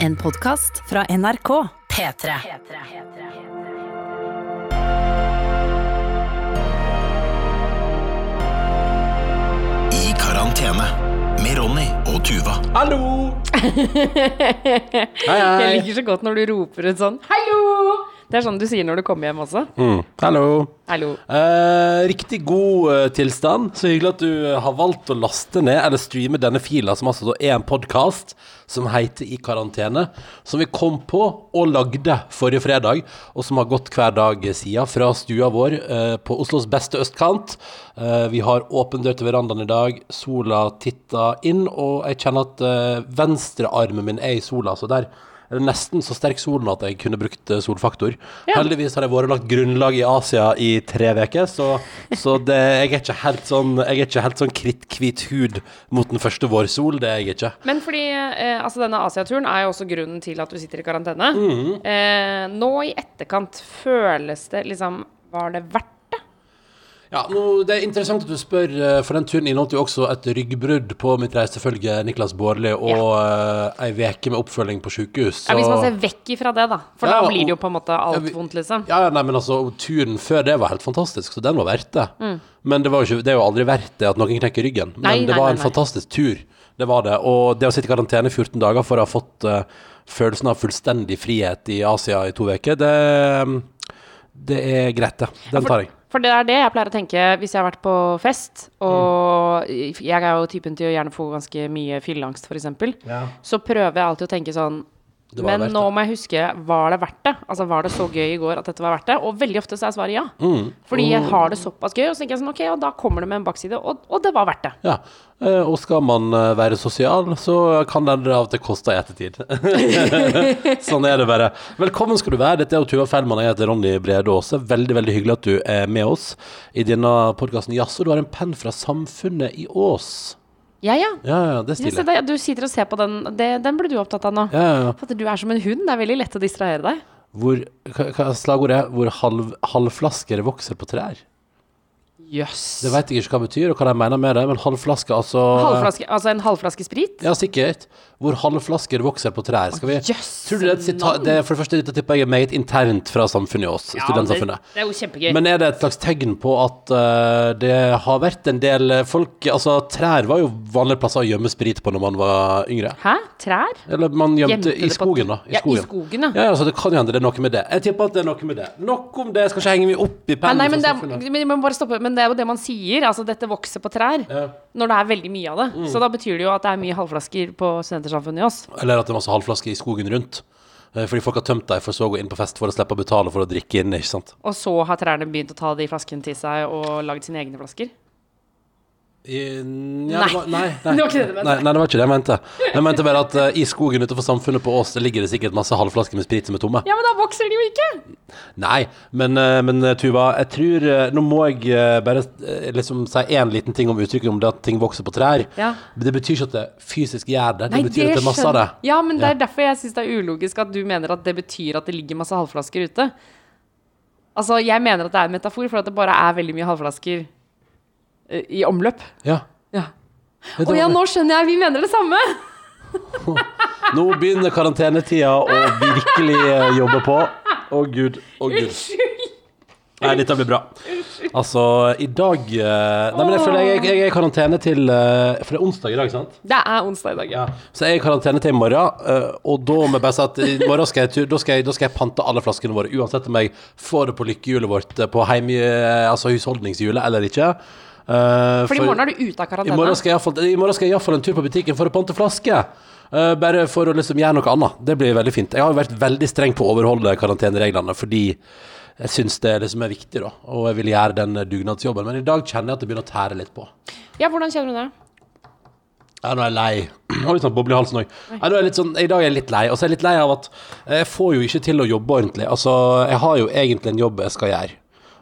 En podkast fra NRK. P3. I karantene med Ronny og Tuva. Hallo! Hei, Jeg liker så godt når du roper ut sånn 'hallo'. Det er sånn du sier når du kommer hjem også. Mm, hallo. Hallo. Eh, riktig god eh, tilstand. Så hyggelig at du eh, har valgt å laste ned eller streame denne fila, som altså er en podkast som heter I karantene. Som vi kom på og lagde forrige fredag, og som har gått hver dag siden fra stua vår eh, på Oslos beste østkant. Eh, vi har åpen dør til verandaen i dag. Sola titter inn, og jeg kjenner at venstrearmen min er i sola, så der er det nesten så sterk solen at jeg kunne brukt eh, solfaktor. Ja. Heldigvis har jeg vært lagt grunnlag i Asia i tre uker, så, så det, jeg er ikke helt sånn Jeg er ikke helt sånn kritthvit hud mot den første vårsol. Det er jeg ikke. Men fordi eh, altså denne Asiaturen er jo også grunnen til at du sitter i karantene. eh, nå i etterkant, føles det liksom Var det verdt? Ja, nå, Det er interessant at du spør, eh, for den turen inneholdt jo også et ryggbrudd på mitt reisefølge Niklas Baarli og eh, ei uke med oppfølging på sykehus. Ja, hvis man ser vekk ifra det, da. For Ja, da blir det jo på en måte Ja, alt vi- vondt, liksom. Ja, ja, nei, men altså, turen før det var helt fantastisk, så den var verdt det. Mm. Men det, var jo ikke, det er jo aldri verdt det at noen knekker ryggen. Men Nei, det var nei, en nei. fantastisk tur. Det var det. Og det å sitte i karantene i 14 dager for å ha fått uh, følelsen av fullstendig frihet i Asia i to uker, det, det er greit, det. Den tar jeg. For det er det jeg pleier å tenke hvis jeg har vært på fest, og jeg er jo typen til å gjerne få ganske mye fylleangst, f.eks. Ja. Så prøver jeg alltid å tenke sånn Men nå det. må jeg huske, var det verdt det? Altså, var det så gøy i går at dette var verdt det? Og veldig ofte så er svaret ja. Mm. Fordi jeg har det såpass gøy, og så tenker jeg sånn, ok, og da kommer det med en bakside, og, og det var verdt det. Ja. Eh, Og skal man eh, være sosial, så kan det av og til koste i ettertid. sånn er det bare. Velkommen skal du være. Dette er jo Tuva Fellmann, jeg heter Ronny Brede Aase. Veldig veldig hyggelig at du er med oss i denne podkasten. Jaså, du har en penn fra Samfunnet i Ås. Ja, ja. Ja, ja, det er ja stilig. det, du sitter og ser på den, det, den blir du opptatt av nå. Ja, ja, ja. Du er som en hund, det er veldig lett å distrahere deg. Hvor, slagordet er? Hvor halv, halvflasker vokser på trær. Jøss. Det vet jeg ikke hva det betyr, og hva de mener med det, men halvflaske, altså Halvflaske, altså en halvflaske sprit? Ja, sikkert. Hvor halvflasker vokser på trær. Skal vi yes, Tror du det er et det For det første, dette tipper jeg er meget internt fra samfunnet i oss, studentsamfunnet. det, det er jo kjempegøy. Men er det et slags tegn på at uh, det har vært en del folk Altså, trær var jo vanlige plasser å gjemme sprit på når man var yngre. Hæ? Trær? Eller man gjemte Gjemte i skogen, da. I Ja, i skogen. skogen, ja. ja. Ja, så det kan jo hende det er noe med det. Jeg tipper at det er noe med det. Nok om det, skal ikke henge meg opp i pennen. nei, men, det men, men bare stoppe. men det er jo det man sier. Altså, dette vokser på trær. Ja. Når det er veldig mye av det. Så da betyr det jo at det er mye halvflasker på Studentersamfunnet i oss. Eller at det er masse halvflasker i skogen rundt. Eh, Fordi folk har tømt dem for så å gå inn på fest for å slippe å betale for å drikke inn, ikke sant. Og så har trærne begynt å ta de flaskene til seg og lagd sine egne flasker. I, ja, Nei. Det var, nei, nei, Det var ikke det du mente. Nei, nei, det var ikke det jeg mente. Jeg mente bare at uh, i skogen utenfor samfunnet på Ås det ligger det sikkert masse halvflasker med sprit som er tomme. Ja, men da vokser de jo ikke! Nei, men, uh, men eh, Tuva, jeg tror uh, Nå må jeg bare liksom si én liten ting om uttrykket om det at ting vokser på trær. Ja. Det betyr ikke at det fysisk gjør det. Det betyr at det er masse av det. Ja, men det Ja. er derfor jeg syns det er ulogisk at du mener at det betyr at det ligger masse halvflasker ute. Altså, jeg mener at det er en metafor, for at det bare er veldig mye halvflasker i omløp. Ja. Ja. Å ja, nå skjønner jeg! Vi mener det samme! Nå begynner karantenetida å virkelig eh, jobbe på. Å gud, å gud. Nei, dette blir bra. Altså, i dag eh, Nei, men jeg føler jeg, jeg er i karantene til eh, For det er onsdag i dag, sant? Det er onsdag i dag, ja. Så jeg er i karantene til i morgen, eh, og da må jeg bare si at i morgen skal jeg, da skal jeg, da skal jeg pante alle flaskene våre, uansett om jeg får det på lykkehjulet vårt, eh, på heim, eh, altså husholdningshjulet eller ikke. Eh, For i morgen er du ute av i morgen skal jeg iallfall- jeg iallfall en tur på butikken for å pante flaske. Uh, bare for å liksom gjøre noe annet. Det blir veldig fint. Jeg har vært veldig streng på å overholde karantenereglene fordi jeg syns det liksom er viktig, da. Og jeg vil gjøre den dugnadsjobben. Men i dag kjenner jeg at det begynner å tære litt på. Ja, hvordan kjenner du det? Ja, nå er jeg lei. Har litt sånn boble i halsen òg. Ja, sånn, I dag er jeg litt lei. Og så er jeg litt lei av at jeg får jo ikke til å jobbe ordentlig. Altså, jeg har jo egentlig en jobb jeg skal gjøre.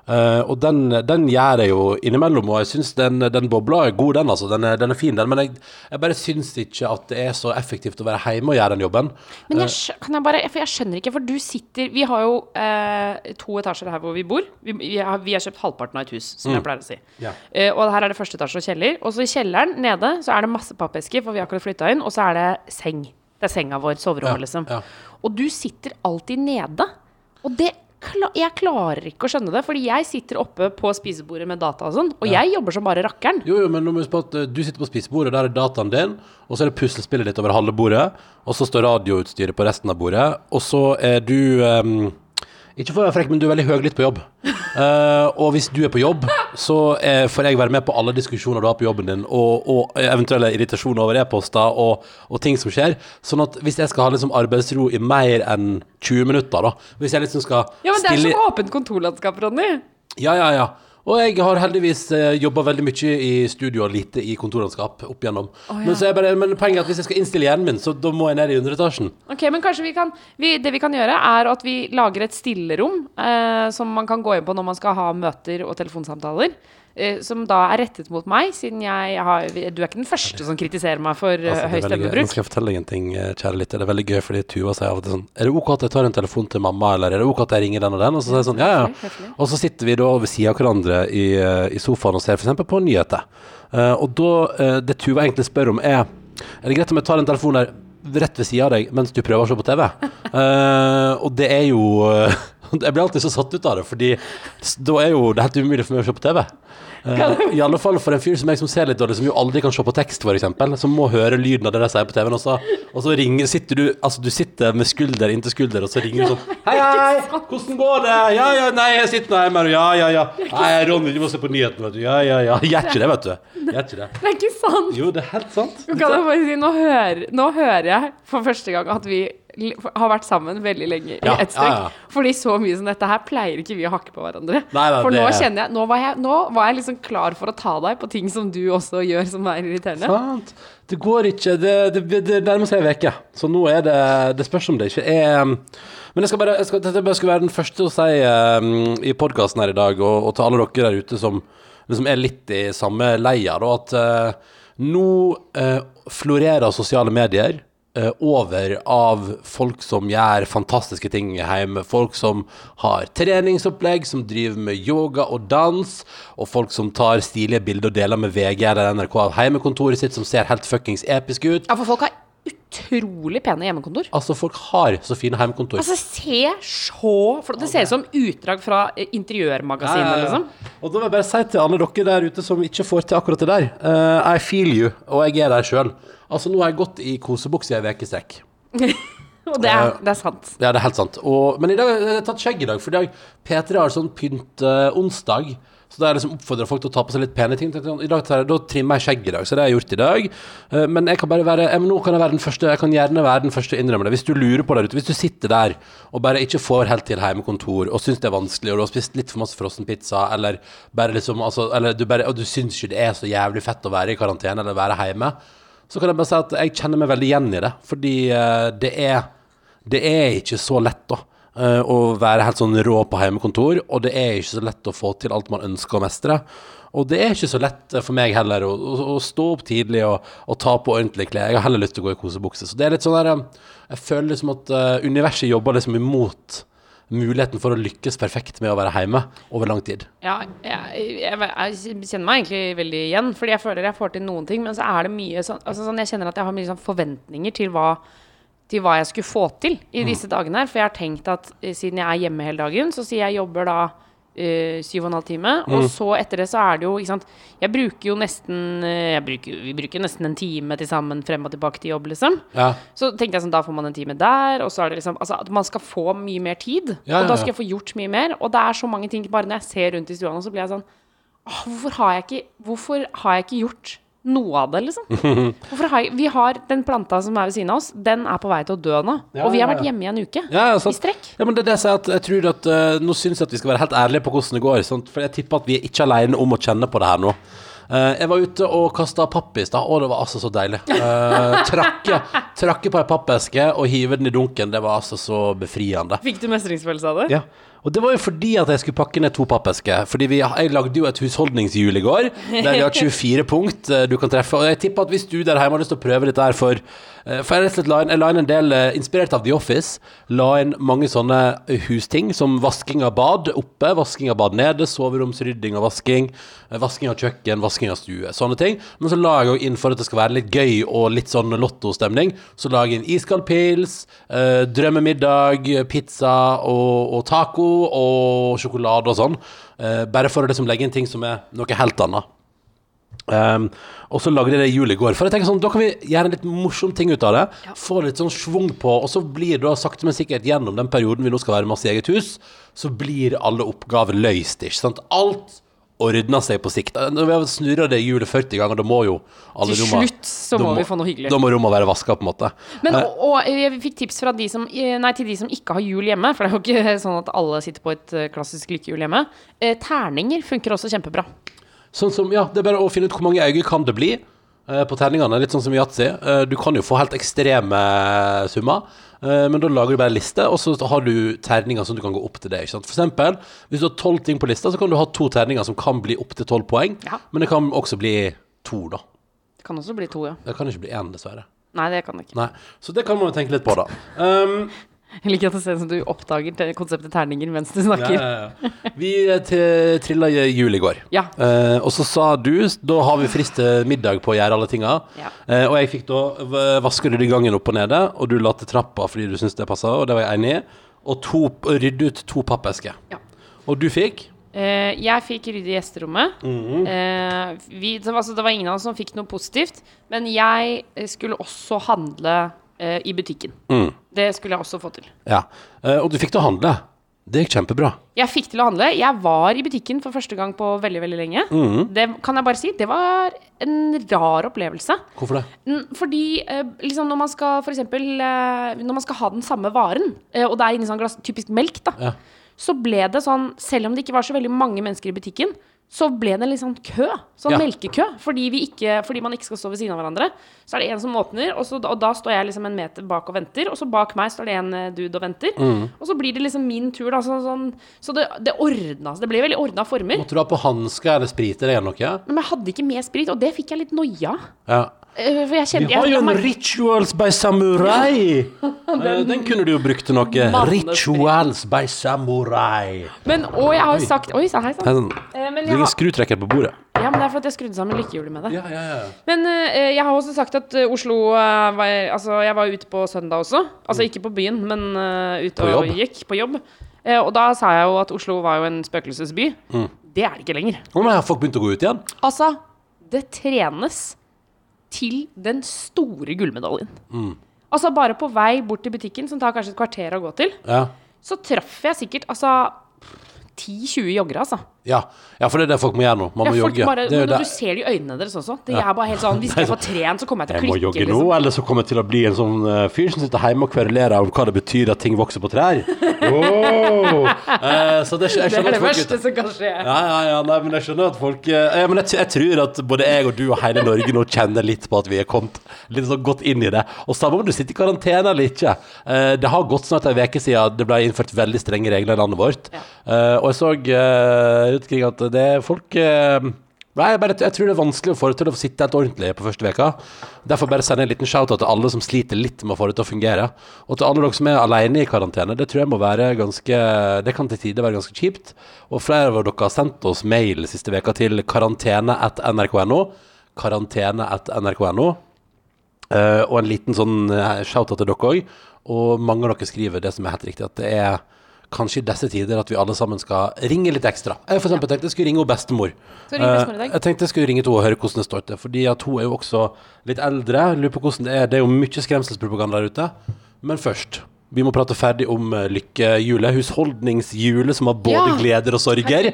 Eh, og den, den gjør jeg jo innimellom, og jeg syns den, den bobla er god, den, altså. Den er, den er fin, den. Men jeg, jeg bare syns ikke at det er så effektivt å være hjemme og gjøre den jobben. Men Eh. jeg, kan jeg bare, for jeg skjønner ikke, for du sitter Vi har jo eh, to etasjer her hvor vi bor. Vi, vi, har, vi har kjøpt halvparten av et hus, som jeg pleier å si. Yeah. Uh, og her er det første etasje og kjeller. Og så i kjelleren nede så er det masse pappesker, for vi har akkurat flytta inn. Og så er det seng. Det er senga vår, soverommet, liksom. ja. Og du sitter alltid nede. Og det jeg klarer ikke å skjønne det, fordi jeg sitter oppe på spisebordet med data og sånn, og jeg jobber som bare rakkeren. Jo, jo, men nå må på at eh, du sitter på spisebordet, der er dataen din, og så er det puslespillet ditt over halve bordet, og så står radioutstyret på resten av bordet, og så er du ehm, Ikke for å være frekk, men du er veldig høylytt på jobb. Eh, og hvis du er på jobb, så eh, får jeg være med på alle diskusjoner du har på jobben din, og, og eventuelle irritasjoner over e-poster og, og ting som skjer. Sånn at hvis jeg skal ha liksom arbeidsro i mer enn 20 minutter, da Hvis jeg liksom skal Ja, men det er stille som åpent kontorlandskap, Ronny. ja, ja, ja. Og jeg har heldigvis eh, jobba veldig mye i studio og lite i kontorlandskap opp igjennom. ja. men, så er bare, men poenget er at hvis jeg skal innstille hjernen min, så da må jeg ned i underetasjen. Ok, men kanskje vi kan vi, Det vi kan gjøre, er at vi lager et stillerom eh, som man kan gå inn på når man skal ha møter og telefonsamtaler. Eh, som da er rettet mot meg, siden jeg har Du er ikke den første som kritiserer meg for eh, Altså, høy stemmebruk. Nå skal jeg fortelle deg en ting, eh, kjære lytter. Det er veldig gøy, fordi Tuva sier av og til sånn Er det ok at jeg tar en telefon til mamma, eller er det ok at jeg ringer den og den? Og så sier jeg sånn, ja, ja. Og så sitter vi da ved siden av hverandre i, i sofaen og ser f.eks. på nyheter. Og da Det Tuva egentlig spør om, er Er det greit om jeg tar en telefon der rett ved siden av deg mens du prøver å se på TV? Uh, og det er jo Jeg blir alltid så satt ut av det, fordi da er jo det helt umulig for meg å se på TV. Eh, I alle fall for en fyr som jeg som ser litt dårlig, som jo aldri kan se på tekst, f.eks. Som må høre lyden av det de sier på TV-en, og så, og så ringer, sitter du Altså, du sitter med skulder inntil skulder, og så ringer du sånn Hei, hei, hvordan går det? Ja, ja, nei, jeg sitter nå hjemme ja, ja, ja. Nei, Ronny, du må se på nyhetene, vet du. Ja, ja, ja. Gjør ikke det, vet du. Gjør ikke det. Det er ikke sant! Jo, det er helt sant. Nå hører, nå hører jeg for første gang at vi har vært sammen veldig lenge i ett strekk. ja, ja. Fordi så mye som dette her pleier ikke vi å hakke på hverandre. Nei, nei, for nå det- kjenner jeg nå var jeg, nå var jeg liksom klar for å ta deg på ting som du også gjør som er irriterende. Sant. Det går ikke Det, det, det nærmer seg en uke, så nå er det Det spørs om det ikke er Men jeg skal bare jeg skal, bare skal være den første å si um, i podkasten her i dag, og, og til alle dere der ute som liksom er litt i samme leia, da, at uh, nå uh, florerer sosiale medier over av folk som gjør fantastiske ting hjemme. Folk som har treningsopplegg, som driver med yoga og dans, og folk som tar stilige bilder og deler med VG eller NRK av hjemmekontoret sitt, som ser helt fuckings episk ut. Ja, for folk har utrolig pene hjemmekontor. Altså, folk har så fine hjemmekontor. Altså, se så flott Det ser ut som utdrag fra eh, Interiørmagasinet, liksom. Og da vil jeg bare si til alle dere der ute som ikke får til akkurat det der, uh, I feel you, og jeg er der sjøl. Altså, nå har jeg gått i kosebukse i ei uke i strekk. Og det er, det er sant. Ja, det er helt sant. Og, men i dag har jeg tatt skjegg i dag, for i dag P3 har sånn pynt-onsdag. så da har jeg liksom oppfordrer folk til å ta på seg litt pene ting. Tenkte I dag Da trimmer jeg skjegg i dag, så det har jeg gjort i dag. Eh, men jeg kan bare være jeg, nå kan jeg være den første Jeg kan gjerne være den første å innrømme det. Hvis du lurer på der ute, hvis du sitter der og bare ikke får helt til hjemmekontor, og syns det er vanskelig, og du har spist litt for masse frossenpizza, eller bare liksom altså, Eller du bare Og du syns ikke det er så jævlig fett å være i karantene eller være hjemme, så kan jeg bare si at jeg kjenner meg veldig igjen i det. Fordi eh, det er det er ikke så lett da eh, å være helt sånn rå på hjemmekontor, og det er ikke så lett å få til alt man ønsker å mestre. Og det er ikke så lett eh, for meg heller å, å, å stå opp tidlig og, og ta på ordentlige klær. Jeg har heller lyst til å gå i kosebukse. Så det er litt sånn der eh, Jeg føler liksom at universet jobber liksom imot muligheten for å lykkes perfekt med å være hjemme over lang tid. Ja, jeg, jeg, jeg kjenner meg egentlig veldig igjen, fordi jeg føler jeg får til noen ting, men så er det mye sånn, altså sånn Jeg kjenner at jeg har mye sånn forventninger til hva, til hva jeg skulle få til i disse dagene her. For jeg har tenkt at eh, siden jeg er hjemme hele dagen, så sier jeg jobber da eh, syv og en halv time. Og så etter det så er det jo ikke sant Jeg bruker jo nesten eh, bruker, Vi bruker nesten en time til sammen frem og tilbake til jobb, liksom. Ja. Så tenkte jeg sånn, da får man en time der, og så er det liksom Altså at man skal få mye mer tid. Ja, og da skal jeg få gjort mye mer. Og det er så mange ting Bare når jeg ser rundt i stua nå, så blir jeg sånn Åh, hvorfor har jeg ikke Hvorfor har jeg ikke gjort noe av det, liksom? Jeg, vi har den planta som er ved siden av oss, den er på vei til å dø nå. Ja, og vi har vært hjemme i en uke. Ja, ja. I strekk. Ja, men det er det jeg sier at jeg tror at uh, Nå syns jeg at vi skal være helt ærlige på hvordan det går. Sant? For jeg tipper at vi er ikke alene om å kjenne på det her nå. Uh, jeg var ute og kasta papp i stad, og det var altså så deilig. Uh, trakke, trakke på ei pappeske og hive den i dunken, det var altså så befriende. Fikk du mestringsfølelse av det? Ja. Og det var jo fordi at jeg skulle pakke ned to pappesker. Fordi vi, jeg lagde jo et husholdningshjul i går, der vi har 24 punkt eh, du kan treffe. Og jeg tipper at hvis du der hjemme har lyst til å prøve dette her for eh, For jeg la inn, en del, eh, inspirert av The Office, la inn mange sånne husting, som vasking av bad oppe, vasking av bad nede, soveromsrydding og vasking, vasking av kjøkken, vasking av stue, sånne ting. Men så la jeg jo inn, for at det skal være litt gøy og litt sånn lottostemning, så la jeg inn iskald pils, drømmemiddag, pizza og, og taco og sjokolade og sånn. Eh, bare for å liksom legge inn ting som er noe helt annet. Um, og så lagde jeg det i jul i går. For jeg tenker sånn, Da kan vi gjøre en litt morsom ting ut av det. Få litt sånn schwung på, og så blir det da sakte, men sikkert gjennom den perioden vi nå skal være masse i eget hus, så blir alle oppgaver løst. ikke sant? Alt ordner seg på sikt. Når vi har snurra det hjulet 40 ganger, da må jo alle Til rommene- slutt så da må vi få noe hyggelig. Da må rommene være vaska, på en måte. Men, Eh, og, og jeg fikk tips fra de som, eh, nei, til de som ikke har jul hjemme, for det er jo ikke sånn at alle sitter på et eh, klassisk lykkehjul hjemme. Eh, terninger funker også kjempebra. Sånn som, ja, Det er bare å finne ut hvor mange øyne kan det bli eh, på terningene. Litt sånn som yatzy. Eh, du kan jo få helt ekstreme summer, eh, men da lager du bare en liste, og så har du terninger som du kan gå opp til det. ikke sant? For eksempel, hvis du har tolv ting på lista, så kan du ha to terninger som kan bli opp til tolv poeng, Ja. men det kan også bli to, da. Det kan også bli to, ja. Det kan ikke bli én, dessverre. Nei, det kan det ikke. Nei, Så det kan man jo tenke litt på, da. Um, Jeg liker at det ser ut som du oppdager konseptet terninger mens du snakker. ja, ja. Vi eh, trilla jul i går. Ja. Eh, og så sa du Da har vi frist til middag på å gjøre alle tinga. Ja. Eh, og jeg fikk da vaske rydde gangen opp og nede, og du la til trappa fordi du syntes det passa, og det var jeg enig i. Og to, rydde ut to pappesker. Ja. Og du fikk? Eh, jeg fikk rydde gjesterommet. Mhm. Eh, vi, altså, det var ingen av oss som fikk noe positivt, men jeg eh, skulle også handle eh, i butikken. Mm. Det skulle jeg også få til. Ja. Eh, og du fikk til å handle. Det gikk kjempebra. Jeg fikk til å handle. Jeg var i butikken for første gang på veldig veldig lenge. Mhm. Det kan jeg bare si. Det var en rar opplevelse. Hvorfor det? Mm, Fordi eh, liksom når man skal for eksempel eh, Når man skal ha den samme varen, eh, og det er inni sånn glass, typisk melk, da, Ja. så ble det sånn Selv om det ikke var så veldig mange mennesker i butikken, så ble det litt sånn kø. Sånn Ja. melkekø. Fordi, vi ikke, fordi man ikke skal stå ved siden av hverandre. Så er det en som åpner, og, så, og da står jeg liksom en meter bak og venter. Og så bak meg står det en eh, dude og venter. Mm. Og så blir det liksom min tur, da. Så, sånn, så det, det ordna. Det ble veldig ordna former. Måtte du ha på hansker eller sprit eller noe? Men jeg hadde ikke med sprit, og det fikk jeg litt noia av. Ja. Eh, For jeg kjenner, Vi har jo en Rituals by Samurai! Eh, den kunne du jo brukt til noe. Rituals by Samurai. Men, og jeg har sagt Oi, sann, hei sann. Men det ligger en skrutrekker på bordet. ja, men det er for at jeg skrudde sammen lykkehjulet med det. Ja, ja, ja. Men eh, jeg har også sagt at Oslo var, Altså, jeg var ute på søndag også. Altså ikke på byen, men ute På og gikk på jobb. Og da sa jeg jo at Oslo var jo en spøkelsesby. Mm. Det er det ikke lenger. Nå har folk begynt å gå ut igjen. Altså, det trenes til den store gullmedaljen. Mm. Altså, bare på vei bort til butikken, som tar kanskje et kvarter å gå til, Ja. så traff jeg sikkert altså 10-20 joggere, altså. Ja. ja, for det er det folk må gjøre nå. Man må jogge. bare, det men det. du ser det i øynene deres også. Det er bare helt sånn Hvis jeg får trent, så kommer jeg til å klikke. Jeg må jogge jogge nå, liksom. eller så kommer jeg til å bli en sånn uh, fyr som sitter hjemme og kverulerer om hva det betyr at ting vokser på trær. Oh! Uh, så det, jeg Det er det verste som kan skje. Ja, ja, ja, nei, men jeg skjønner at folk uh, ja, men jeg, jeg tror at både jeg og du og hele Norge nå kjenner litt på at vi er kommet litt sånn godt inn i det. Og samme om du sitter i karantene eller ikke. Det har gått snart en uke siden det ble innført veldig strenge regler i landet vårt. Og jeg så rundt at det er folk eh, Nei, jeg, bare, jeg tror det er vanskelig å få det til å sitte helt ordentlig på første veka. Derfor bare sender jeg en liten shout-out til alle som sliter litt med å få det til å fungere. Og til alle dere som er alene i karantene. Det tror jeg må være ganske Det kan til tider være ganske kjipt. Og flere av dere har sendt oss mail siste veka til karantene.nrk.no. Karantene.nrk.no. Uh, og en liten sånn uh, shout-out til dere òg. Og mange av dere skriver det som er helt riktig, at det er kanskje i disse tider at vi alle sammen skal ringe litt ekstra. Jeg for eksempel tenkte jeg skulle ringe henne bestemor. Bestemor Eh, jeg tenkte jeg skulle ringe til henne og høre hvordan det står til, fordi at hun er jo også litt eldre. Lurer på hvordan det er. Det er jo mye skremselspropaganda der ute. Men først. Vi må prate ferdig om eh, lykkehjulet. Husholdningshjulet som har både Ja. gleder og sorger.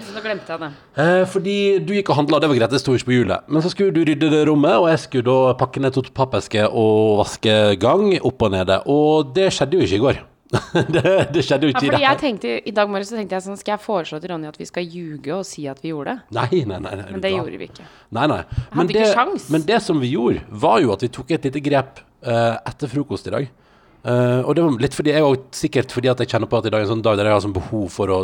Eh, fordi du gikk og handla, det var greit, det sto ikke på hjulet. Men så skulle du rydde det rommet, og jeg skulle da pakke ned to pappesker og vaske gang opp og nede. Og det skjedde jo ikke i går. Det, det skjedde jo Ja, ikke i dag det. jeg tenkte, I dag morges tenkte jeg sånn Skal jeg foreslå til Ronny at vi skal ljuge og si at vi gjorde det? Nei, nei, nei. nei Men det gjorde vi ikke. Nei, nei. Men hadde ikke det, sjans. men det som vi gjorde, var jo at vi tok et lite grep uh, etter frokost i dag. Uh, og det var litt fordi jeg òg sikkert fordi at jeg kjenner på at i dag er en sånn dag der jeg har sånn behov for å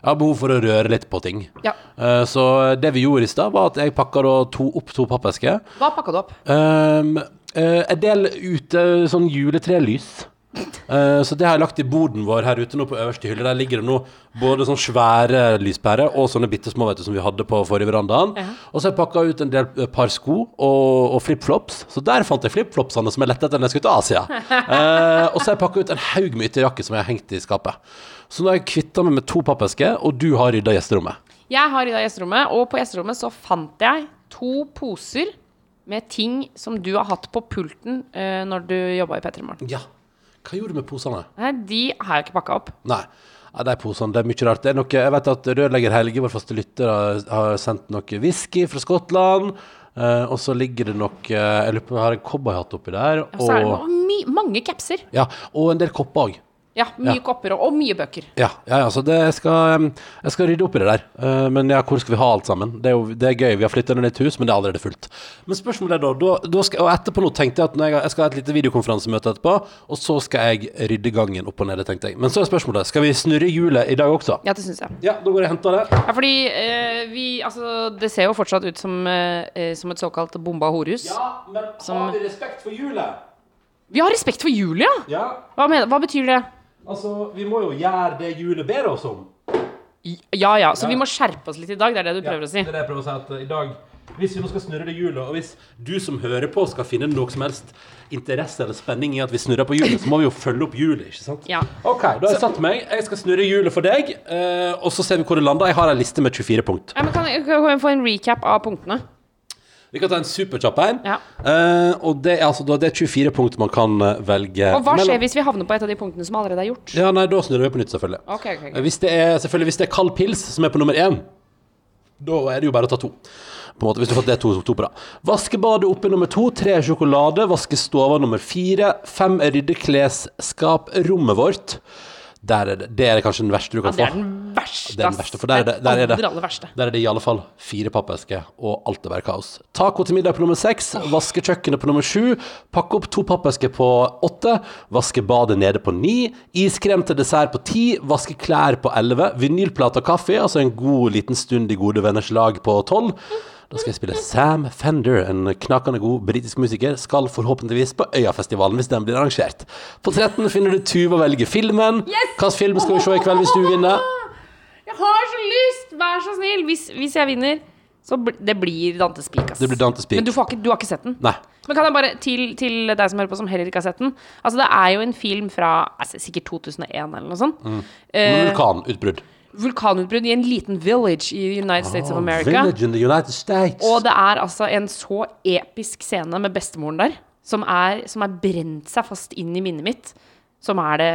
jeg har behov for å røre litt på ting. Ja. Uh, så det vi gjorde i stad, var at jeg pakka to, opp to pappesker. Hva pakka du opp? Um, uh, en del ute sånn juletrelys. Eh, så det har jeg lagt i boden vår her ute nå på øverste hylle. Der ligger det nå både sånn svære lyspærer og sånne bitte små vet du, som vi hadde på forrige verandaen. Ja. Og så har jeg pakka ut en del eh, par sko og, og flipflops. Så der fant jeg flipflopsene som jeg lette etter når jeg skulle til Asia. Uh, og så har jeg pakka ut en haug med ytterjakker som jeg har hengt i skapet. Så nå har jeg kvitta meg med to pappesker, og du har rydda gjesterommet. Jeg har rydda gjesterommet, og på gjesterommet så fant jeg to poser med ting som du har hatt på pulten uh, når du jobba i P3 Morgen. Ja. Hva gjorde du med posene? Nei, De har jeg ikke pakka opp. Nei. Ja, de posene, det er mye rart. Det er noe, jeg vet at rørlegger Helge, vår faste lytter, har, har sendt noe whisky fra Skottland. eh, og så ligger det nok eh, Jeg lurer på, har en cowboyhatt oppi der. Og så er det my mange capser. ja, og en del kopper òg. Ja, mye Ja. kopper og, og mye bøker. Ja, ja, ja, så det jeg skal, jeg skal rydde opp i det der. Eh, men ja, hvor skal vi ha alt sammen? Det er jo det er gøy. Vi har flytta inn i et hus, men det er allerede fullt. Men spørsmålet er da, da, da skal, Og etterpå nå tenkte jeg at jeg, jeg skal ha et lite videokonferansemøte etterpå, og så skal jeg rydde gangen opp og ned, tenkte jeg. Men så er spørsmålet, skal vi snurre hjulet i dag også? Ja, det syns jeg. Ja, da går jeg og henter det. Ja, fordi eh, vi Altså, det ser jo fortsatt ut som, eh, eh, som et såkalt bomba horhus. Ja, men Som- har vi respekt for hjulet? Vi har respekt for Julia! Ja, Hva, mener, hva betyr det? Altså, vi må jo gjøre det hjulet ber oss om. Ja ja, så vi må skjerpe oss litt i dag. Det er det du prøver å si. Det er det jeg prøver å si, at i dag hvis vi nå skal snurre det hjulet, og hvis du som hører på skal finne noe som helst interesse eller spenning i at vi snurrer på hjulet, så må vi jo følge opp hjulet, ikke sant? Ja. Ok, da har jeg satt meg. Jeg skal snurre hjulet for deg, eh, og så ser vi hvor det lander. Jeg har en liste med 24 punkt. Ja, men kan jeg, kan jeg få en recap av punktene? Vi kan ta en superkjapp en. Ja. Eh, og det er altså da, det er 24 punkt man kan eh, velge Og hva mellom. skjer hvis vi havner på et av de punktene som allerede er gjort? Ja, nei, da snurrer vi på nytt, selvfølgelig. Ok, ok, ok. Eh, Hvis det er, selvfølgelig, hvis det er kald pils som er på nummer én, da er det jo bare å ta to. På en måte, hvis du har fått det to, to på rad. Vaske badet oppe nummer to. Tre er sjokolade. Vaske stova nummer fire. Fem er rydde klesskaprommet vårt. Der er det, det er kanskje den verste du Ja, kan det er få. den verste. Er den verste, for der er det- der er det-. Der er det i alle fall fire pappesker, og alt er bare kaos. Taco til middag på nummer seks, vaske kjøkkenet på nummer sju, pakke opp to pappesker på åtte, vaske badet nede på ni, iskrem til dessert på ti, vaske klær på elleve, vinylplate og kaffe, altså en god liten stund i gode venners lag på tolv. Da skal jeg spille Sam Fender, en knakende god britisk musiker, skal forhåpentligvis på Øyafestivalen hvis den blir arrangert. På 13 finner du Tuva velger filmen. Yes! Hvilken film skal vi se i kveld hvis du vinner? Jeg har så lyst! Vær så snill! Hvis, hvis jeg vinner, så bl det blir Dantes Spik ass. Det blir Dantes Peak. Men du, får ikke, du har ikke sett den? Nei. Men kan jeg bare, til, til deg som hører på som heller ikke har sett den Altså Det er jo en film fra altså, sikkert 2001 eller noe sånt. Eh, Vulkanutbrudd. vulkanutbrudd i en liten village i United States of America. Ah, Village in the United States. Og det er altså en så episk scene med bestemoren der, som er, som er brent seg fast inn i minnet mitt. Som er det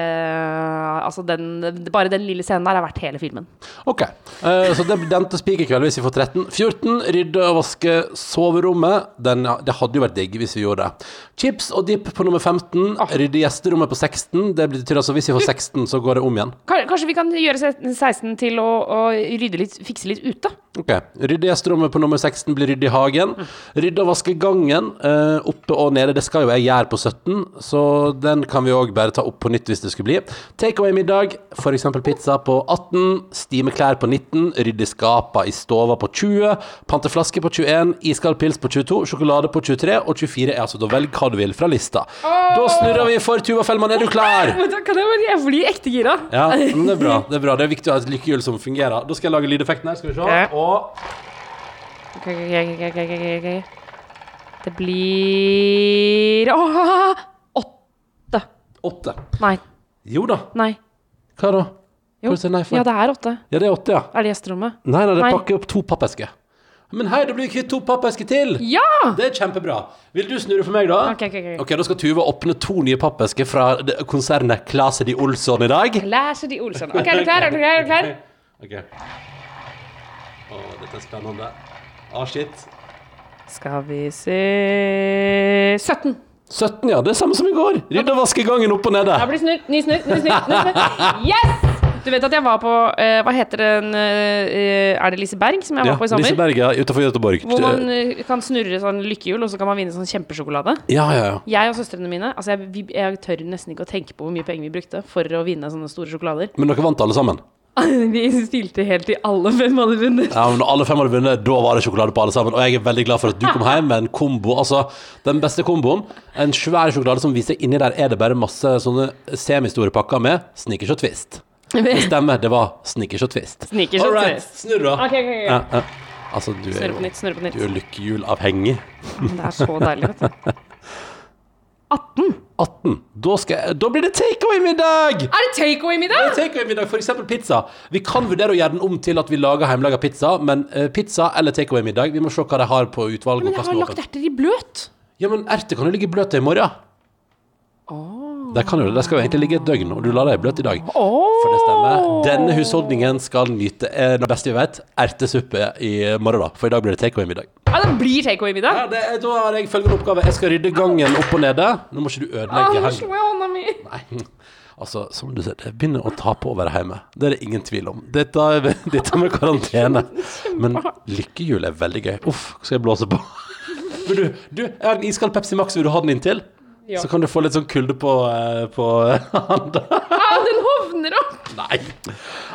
Altså, den, bare den lille scenen der er verdt hele filmen. Ok, Uh, så det blir den Spik i kveld hvis vi får 13. 14. Rydde og vaske soverommet. Den, det hadde jo vært digg hvis vi gjorde det. Chips og dip på nummer 15. Rydde gjesterommet på 16. Det betyr altså hvis vi får 16, så går det om igjen. Kanskje vi kan gjøre 16 til å, å rydde litt, fikse litt ute? Ok, Rydde gjesterommet på nummer 16 blir rydde i hagen. Rydde og vaske gangen uh, oppe og nede. Det skal jo jeg gjøre på 17, så den kan vi òg bare ta opp på nytt hvis det skulle bli. Takeaway-middag, f.eks. pizza på 18. Stime klær på 19. Rydde skapa i stova på 20. Pante flaske på 21. Iskald pils på 22. Sjokolade på 23. Og 24 er altså da velg hva du vil fra lista. Da snurrer vi for Tuva Fellmann. Er du klar? Jeg, blir ekte gira. Ja, men det er bra. Det er bra. Det er viktig å ha et lykkehjul som fungerer. Da skal jeg lage lydeffekten her. Skal vi se. Og. Det blir Åh, Åtte. Nei. Jo da. Nei. Hva da? Jo. Hva sier nei for? Ja, det er åtte. Ja, det er åtte, ja. Er det gjesterommet? Nei, nei, det Nei. pakker opp to pappesker. Men hei, da blir vi kvitt to pappesker til! Ja! Det er kjempebra. Vil du snurre for meg, da? Ok, ok, ok. Ok, Da skal Tuva åpne to nye pappesker fra det- konsernet Klase de Olsson i dag. Læser de Olsson. Ok, er du klar? Er du klar? Er du klar? Ok. Å, dette er spennende. Å, shit. Skal vi se 17. 17, ja. Det er samme som i går. Rydde og vaske gangen opp og nede. Da blir snurr. Ny snurr. Ny snurr. Ny snurr. Yes! Du vet at jeg var på eh, Hva heter den eh, Er det Liseberg som jeg var Ja, på i sommer? Liseberg ja, utenfor Göteborg. Hvor man eh, kan snurre sånn lykkehjul, og så kan man vinne sånn kjempesjokolade. Ja, ja, ja. Jeg og søstrene mine Altså jeg, vi, jeg tør nesten ikke å tenke på hvor mye penger vi brukte for å vinne sånne store sjokolader. Men dere vant alle sammen? vi stilte helt i alle fem hadde vunnet. Ja, men når alle fem hadde vunnet, da var det sjokolade på alle sammen. Og jeg er veldig glad for at du kom hjem med en kombo. Altså, den beste komboen. En svær sjokolade som viser inni der er det bare masse sånne semistore pakker med snickers og twist. Det stemmer, det var snickers og twist. Snickers og right, twist. snurr da. Ja, ja. Altså, du er jo snurre på nytt. du er lykkehjulavhengig. Det er så deilig, vet du. 18. 18. Da, jeg, da blir det takeaway-middag! Er det takeaway-middag? Takeaway-middag, for eksempel pizza. Vi kan vurdere å gjøre den om til at vi lager hjemmelaga pizza, men uh, pizza eller takeaway-middag, vi må se hva de har på utvalget. Men jeg har er lagt erter i bløt. Ja, men erter kan jo ligge bløte i morgen. De kan jo det. De skal jo egentlig ligge et døgn, og du lar dem bløte i dag. For det stemmer. Denne husholdningen skal nyte eh, det beste vi vet, ertesuppe i morgen, da. For i dag blir det takeaway-middag. Ja, det blir takeaway-middag. Ja, det, da har jeg følgende oppgave. Jeg skal rydde gangen opp og nede. Nå må ikke du Ah, ødelegge hånda mi. Nei. Altså, som du ser, det begynner å ta på å være hjemme. Det er det ingen tvil om. Dette, er- dette med karantene. Men lykkehjul er veldig gøy. Uff, skal jeg blåse på? Du, du, jeg har en iskald Pepsi Max, vil du ha den inntil? Ja. Så kan du få litt sånn kulde på, eh, på handa. Ah, den hovner opp. Nei.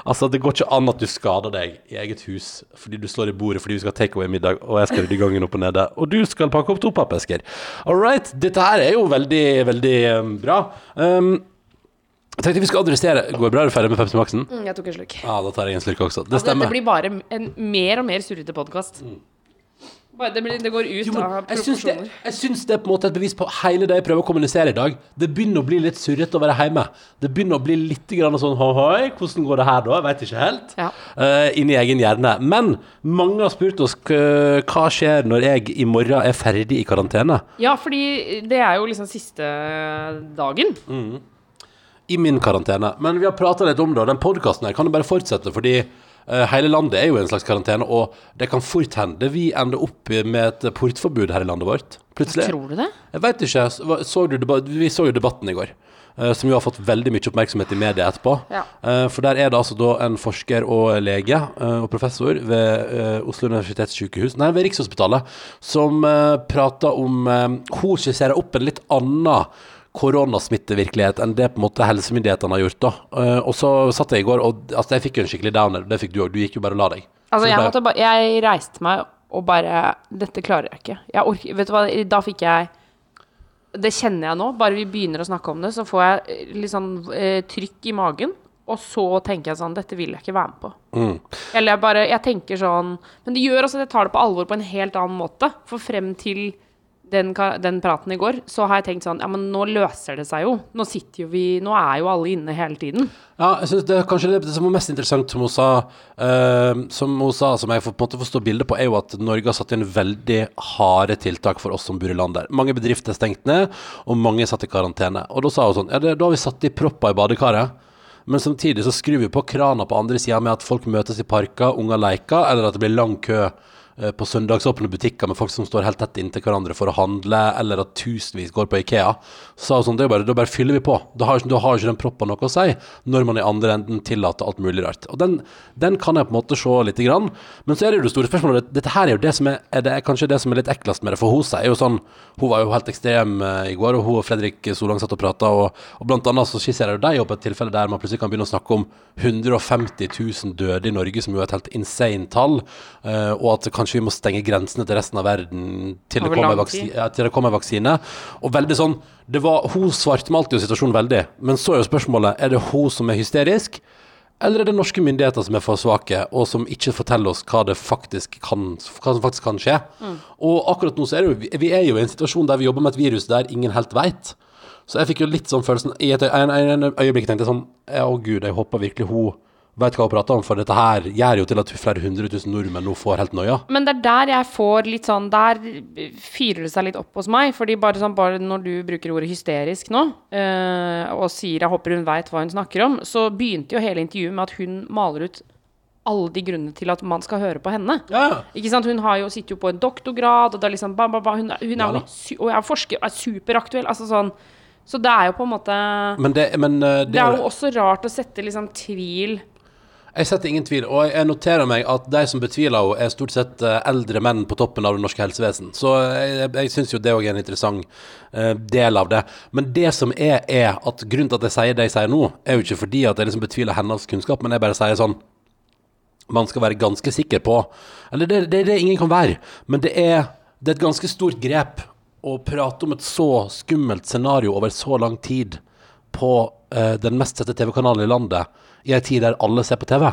Altså, det går ikke an at du skader deg i eget hus fordi du slår i bordet fordi vi skal ha takeaway-middag, og jeg skal rydde gangen opp og nede, og du skal pakke opp to pappesker. All right. Dette her er jo veldig, veldig um, bra. Um, jeg tenkte vi skal adressere Går det bra? Er du ferdig med Pepsi Maxen? Mm, Jeg tok en slurk. Ja, da tar jeg en slurk også. Det Altså, dette det blir bare en mer og mer surrete podkast. Bare det, blir- det går ut Jo, men av jeg syns det, proporsjoner. jeg syns det er på en måte et bevis på hele det jeg prøver å kommunisere i dag. Det begynner å bli litt surrete å være hjemme. Det begynner å bli litt grann sånn hoi, hvordan går det her da? Jeg veit ikke helt. Ja. Eh, inni egen hjerne. Men mange har spurt oss k- hva skjer når jeg i morgen er ferdig i karantene. Ja, fordi det er jo liksom siste dagen. I min karantene. Men vi har prata litt om det, og den podkasten her kan jo bare fortsette, fordi hele landet er jo i en slags karantene, og det kan fort hende vi ender opp med et portforbud her i landet vårt. Plutselig. Tror du det? Jeg vet ikke. Så- vi så jo debatten i går, eh, som jo har fått veldig mye oppmerksomhet i media etterpå. Ja. Eh, for der er det altså da en forsker og lege eh, og professor ved eh, Oslo universitetssykehus, nei, ved Rikshospitalet, som prater om eh, Hun skisserer opp en litt annen koronasmittevirkelighet enn det på en måte helsemyndighetene har gjort. da. Eh, og så satt jeg i går, og altså, jeg fikk jo en skikkelig downer. Det fikk du òg. Du gikk jo bare og la deg. Altså, jeg, det- måtte ba jeg reiste meg og bare Dette klarer jeg ikke. Jeg orker Vet du hva, da fikk jeg Det kjenner jeg nå. Bare vi begynner å snakke om det, så får jeg eh, litt sånn eh, trykk i magen. Og så tenker jeg sånn Dette vil jeg ikke være med på. Mm. Eller jeg bare Jeg tenker sånn Men det gjør altså at jeg tar det på alvor på en helt annen måte. For frem til den, den praten i går, så har jeg tenkt sånn Ja, men nå løser det seg jo. Nå sitter jo vi Nå er jo alle inne hele tiden. Ja, jeg synes det er kanskje det, som var mest interessant som hun sa, uh, som hun sa, som jeg på en måte forstår bildet på, er jo at Norge har satt inn veldig harde tiltak for oss som bor i landet. Mange bedrifter er stengt ned, og mange er satt i karantene. Og da sa hun sånn, ja, det, da har vi satt i propper i badekaret. Men samtidig så skrur vi på krana på andre sida med at folk møtes i parker, unger leker, eller at det blir lang kø på søndagsåpne butikker med folk som står helt tett inntil hverandre for å handle, eller at tusenvis går på Ikea. Så sånn, det er bare, da bare fyller vi på. Da har, da har ikke den proppen noe å si, når man i andre enden tillater alt mulig rart. Og den, den kan jeg på en måte se lite grann. Men så er det jo det store spørsmålet, dette her er jo det som er, er det kanskje det som er litt eklest med det, for hun sier jo sånn, hun var jo helt ekstrem eh, i går, og hun og Fredrik Solang satt og pratet, og, og blant annet så skisserer jo de opp et tilfelle der man plutselig kan begynne å snakke om 150 000 døde i Norge, som jo er et helt insane tall, eh, og at kanskje vi må stenge grensene til resten av verden til det kommer, vaksine, ja, til det kommer vaksine. Og veldig sånn det var, Hun svartmalte jo situasjonen veldig, men så er jo spørsmålet er det hun som er hysterisk, eller er det norske myndigheter som er for svake, og som ikke forteller oss hva, det faktisk kan, hva som faktisk kan skje? Og akkurat nå så er det jo, vi- er jo i en situasjon der vi jobber med et virus der ingen helt veit. Så jeg fikk jo litt sånn følelsen I et øyeblikk tenkte jeg sånn Å gud, jeg håper virkelig hun vet hva hun prater om, for dette her gjør jo til at flere hundre tusen nordmenn nå får helt noia. Men det er der jeg får litt sånn Der fyrer det seg litt opp hos meg. Fordi bare sånn Bare når du bruker ordet hysterisk nå, øh, og sier 'jeg håper hun veit hva hun snakker om', så begynte jo hele intervjuet med at hun maler ut alle de grunnene til at man skal høre på henne. Ja, Ikke sant? Hun har jo, sitter jo på en doktorgrad, og det er liksom ba, ba, ba, Hun, hun er su og er forsker, er superaktuell. Altså sånn Så det er jo på en måte Men det, men, eh, det, Det er jo også rart å sette liksom tvil Jeg setter ingen tvil, og jeg noterer meg at de som betviler henne, er stort sett eh, eldre menn på toppen av det norske helsevesen. Så jeg, jeg, syns jo det òg er en interessant eh, del av det. Men det som er, er at grunnen til at jeg sier det jeg sier nå, er jo ikke fordi at jeg liksom betviler hennes kunnskap, men jeg bare sier sånn man skal være ganske sikker på Eller det, det det ingen kan være, men det er, det er et ganske stort grep å prate om et så skummelt scenario over så lang tid på uh, den mest sette TV-kanalen i landet, i ei tid der alle ser på TV.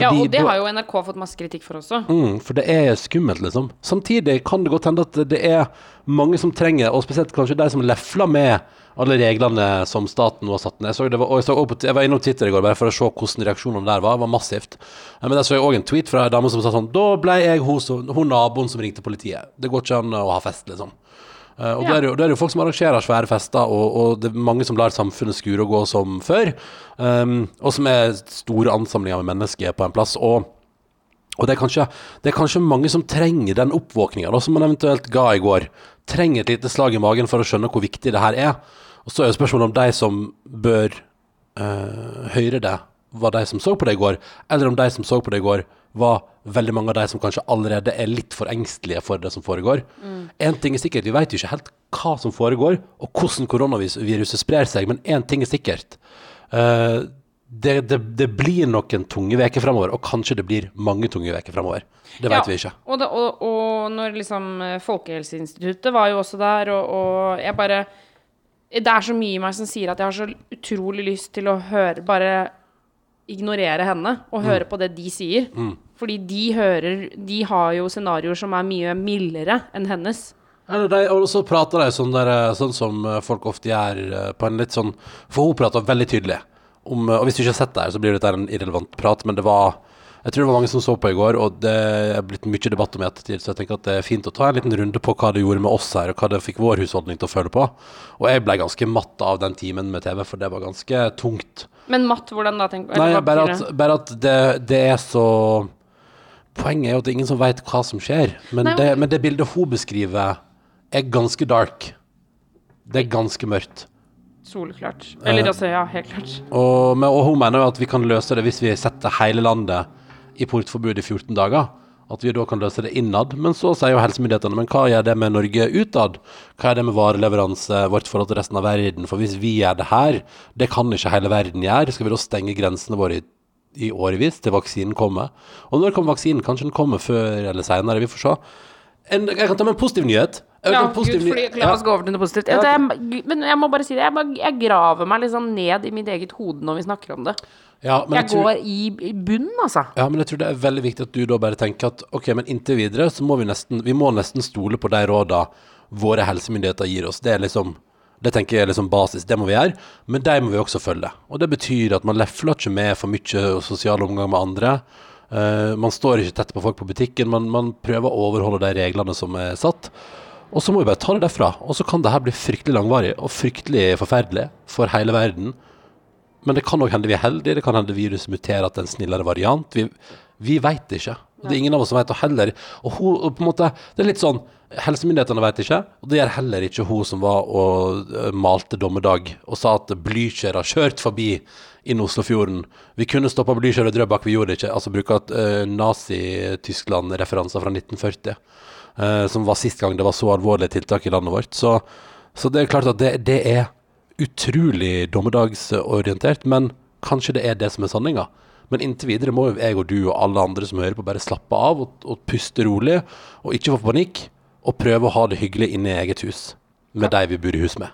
Ja, og det har jo NRK fått masse kritikk for også. Mm, for det er skummelt, liksom. Samtidig kan det godt hende at det er mange som trenger, og spesielt kanskje de som lefler med alle reglene som staten nå har satt ned. Jeg, så det var, og jeg, så på, jeg var innom Twitter i går bare for å se hvordan reaksjonene der var. Det var massivt. Men der så jeg òg en tweet fra ei dame som sa sånn Da ble jeg hun, som- hun naboen som ringte politiet. Det går ikke an å ha fest, liksom. Eh, og Ja. da er det jo, da er det jo folk som arrangerer svære fester, og, og det er mange som lar samfunnet skure og gå som før. Um, og som er store ansamlinger med mennesker på en plass. Og og det er, kanskje, det er kanskje mange som trenger den oppvåkninga som man eventuelt ga i går. Trenger et lite slag i magen for å skjønne hvor viktig det her er. Og så er jo spørsmålet om de som bør uh, høre det, var de som så på det i går, eller om de som så på det i går, var veldig mange av de som kanskje allerede er litt for engstelige for det som foregår. Én ting er sikkert, vi vet jo ikke helt hva som foregår, og hvordan koronaviruset sprer seg, men én ting er sikkert. Uh, det, det, det blir noen tunge uker framover, og kanskje det blir mange tunge uker framover. Det vet Ja, vi ikke. Og, det, og, og når liksom eh, Folkehelseinstituttet var jo også der, og, og jeg bare Det er så mye i meg som sier at jeg har så utrolig lyst til å høre Bare ignorere henne og høre på det de sier. Fordi de hører De har jo scenarioer som er mye mildere enn hennes. Og så prater de sånn, der, eh, sånn som eh, folk ofte gjør, eh, på en litt sånn For hun prater veldig tydelig. Om, og hvis du ikke har sett det her, så blir dette en irrelevant prat, men det var jeg tror det var mange som så på i går, og det er blitt mye debatt om i ettertid, så jeg tenker at det er fint å ta en liten runde på hva det gjorde med oss her, og hva det fikk vår husholdning til å føle på. Og jeg ble ganske matt av den timen med TV, for det var ganske tungt. Men Matt, hvordan da? Tenk, Nei, bare at, bare at det, det er så Poenget er jo at det er ingen som vet hva som skjer, men, Nei, det, men det bildet hun beskriver, er ganske dark. Det er ganske mørkt. Soleklart. Eller altså, ja, helt klart. Og, men, og hun mener jo at vi kan løse det hvis vi setter hele landet i portforbud i 14 dager. At vi da kan løse det innad. Men så sier jo helsemyndighetene men hva gjør det med Norge utad? Hva er det med vareleveranse, vårt forhold til resten av verden? For hvis vi gjør det her, det kan ikke hele verden gjøre. Skal vi da stenge grensene våre i, i årevis til vaksinen kommer? Og når kommer vaksinen? Kanskje den kommer før eller seinere? Vi får se. En, jeg kan ta med en positiv nyhet. Jeg Ja, positiv Gud, fordi, la oss gå over til noe positivt. Jeg, Jeg, men jeg må bare si det. Jeg, jeg graver meg liksom ned i mitt eget hode når vi snakker om det. Ja, men Jeg tror- går i, i bunnen, altså. Ja, men jeg tror det er veldig viktig at du da bare tenker at ok, men inntil videre så må vi nesten, vi må nesten stole på de råda våre helsemyndigheter gir oss. Det er liksom, det tenker jeg er liksom basis, det må vi gjøre, men de må vi også følge. Og det betyr at man lefler ikke med for mye sosial omgang med andre. Uh, man står ikke tett på folk på butikken, man, man prøver å overholde de reglene som er satt. Og så må vi bare ta det derfra. Og så kan det her bli fryktelig langvarig og fryktelig forferdelig for hele verden. Men det kan òg hende vi er heldige, det kan hende viruset muterer til en snillere variant. Vi, vi veit ikke. Og det er ingen av oss som vet det heller. Og hun, og på en måte, det er litt sånn Helsemyndighetene vet ikke, og det gjør heller ikke hun som var og eh, malte dommedag og sa at Blücher har kjørt forbi inn Oslofjorden. Vi kunne stoppa Blücher og Drøbak, vi gjorde det ikke. Altså bruke uh, Nazi-Tyskland-referanser fra 1940, uh, som var sist gang det var så alvorlige tiltak i landet vårt. Så, så det er klart at det, det er utrolig dommedagsorientert, men kanskje det er det som er sanninga. Men inntil videre må jo jeg og du og alle andre som hører på, bare slappe av og, og puste rolig, og ikke få panikk, og prøve å ha det hyggelig inne i eget hus med de vi bor i hus med.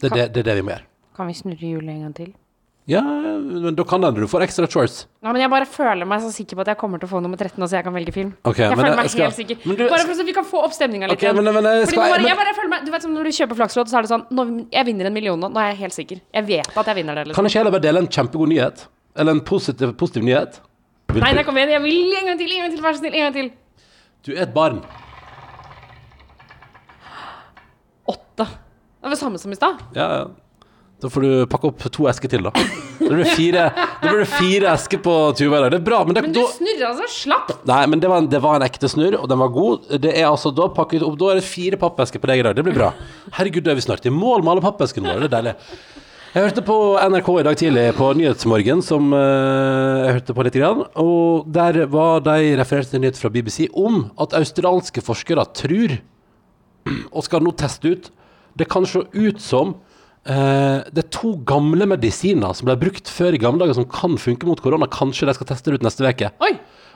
Det er det, det, er det vi må gjøre. Kan vi snurre hjulet en gang til? Ja, men da kan hende du får ekstra choice. Ja, men jeg bare føler meg så sikker på at jeg kommer til å få nummer 13 nå, så jeg kan velge film. Okay, jeg føler jeg meg skal- helt sikker. du- bare for så vi kan få opp stemninga litt Ok, men- men jeg skal- bare, jeg bare føler meg, du vet som Når du kjøper flakslodd, så er det sånn nå, Jeg vinner en million nå. Nå er jeg helt sikker. Jeg vet at jeg vinner det. Kan Liksom. ikke heller bare dele en kjempegod nyhet? Eller en positiv, positiv nyhet? Vil Nei, nei, kom igjen. Jeg vil en gang til. En gang til, Vær så snill. En gang til. Du er et barn. Åtte. Det var det samme som i stad. Ja, ja. Da får du pakke opp to esker til, da. Da blir det fire, da blir det fire esker på Tuva i dag. Det er bra. Men, det, Men du da, snurra så slapp! nei, men det, var en, det var en ekte snurr, og den var god. Det er altså da pakket opp Da er det fire pappesker på deg i dag. Det blir bra. Herregud, da er vi snart i mål med alle pappeskene våre. Det er deilig. Jeg hørte på NRK i dag tidlig på Nyhetsmorgen, som uh, jeg hørte på litt, grann, og der var de refererte til en nyhet fra BBC om at australske forskere tror, og skal nå teste ut Det kan se ut som det er to gamle medisiner som ble brukt før i gamle dager, som kan funke mot korona. Kanskje de skal teste det ut neste uke. Oi!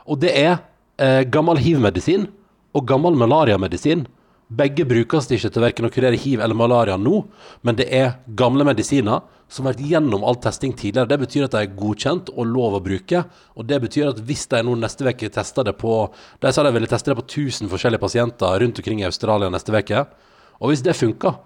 Og det er eh, gammel hiv-medisin og gammel malariamedisin. Begge brukes ikke til verken å kurere hiv eller malaria nå, men det er gamle medisiner som har vært gjennom all testing tidligere. Det betyr at de er godkjent og lov å bruke. Og det betyr at hvis de nå neste uke tester det på De sa de ville teste det på 1000 forskjellige pasienter rundt omkring i Australia neste uke. Og hvis det funker,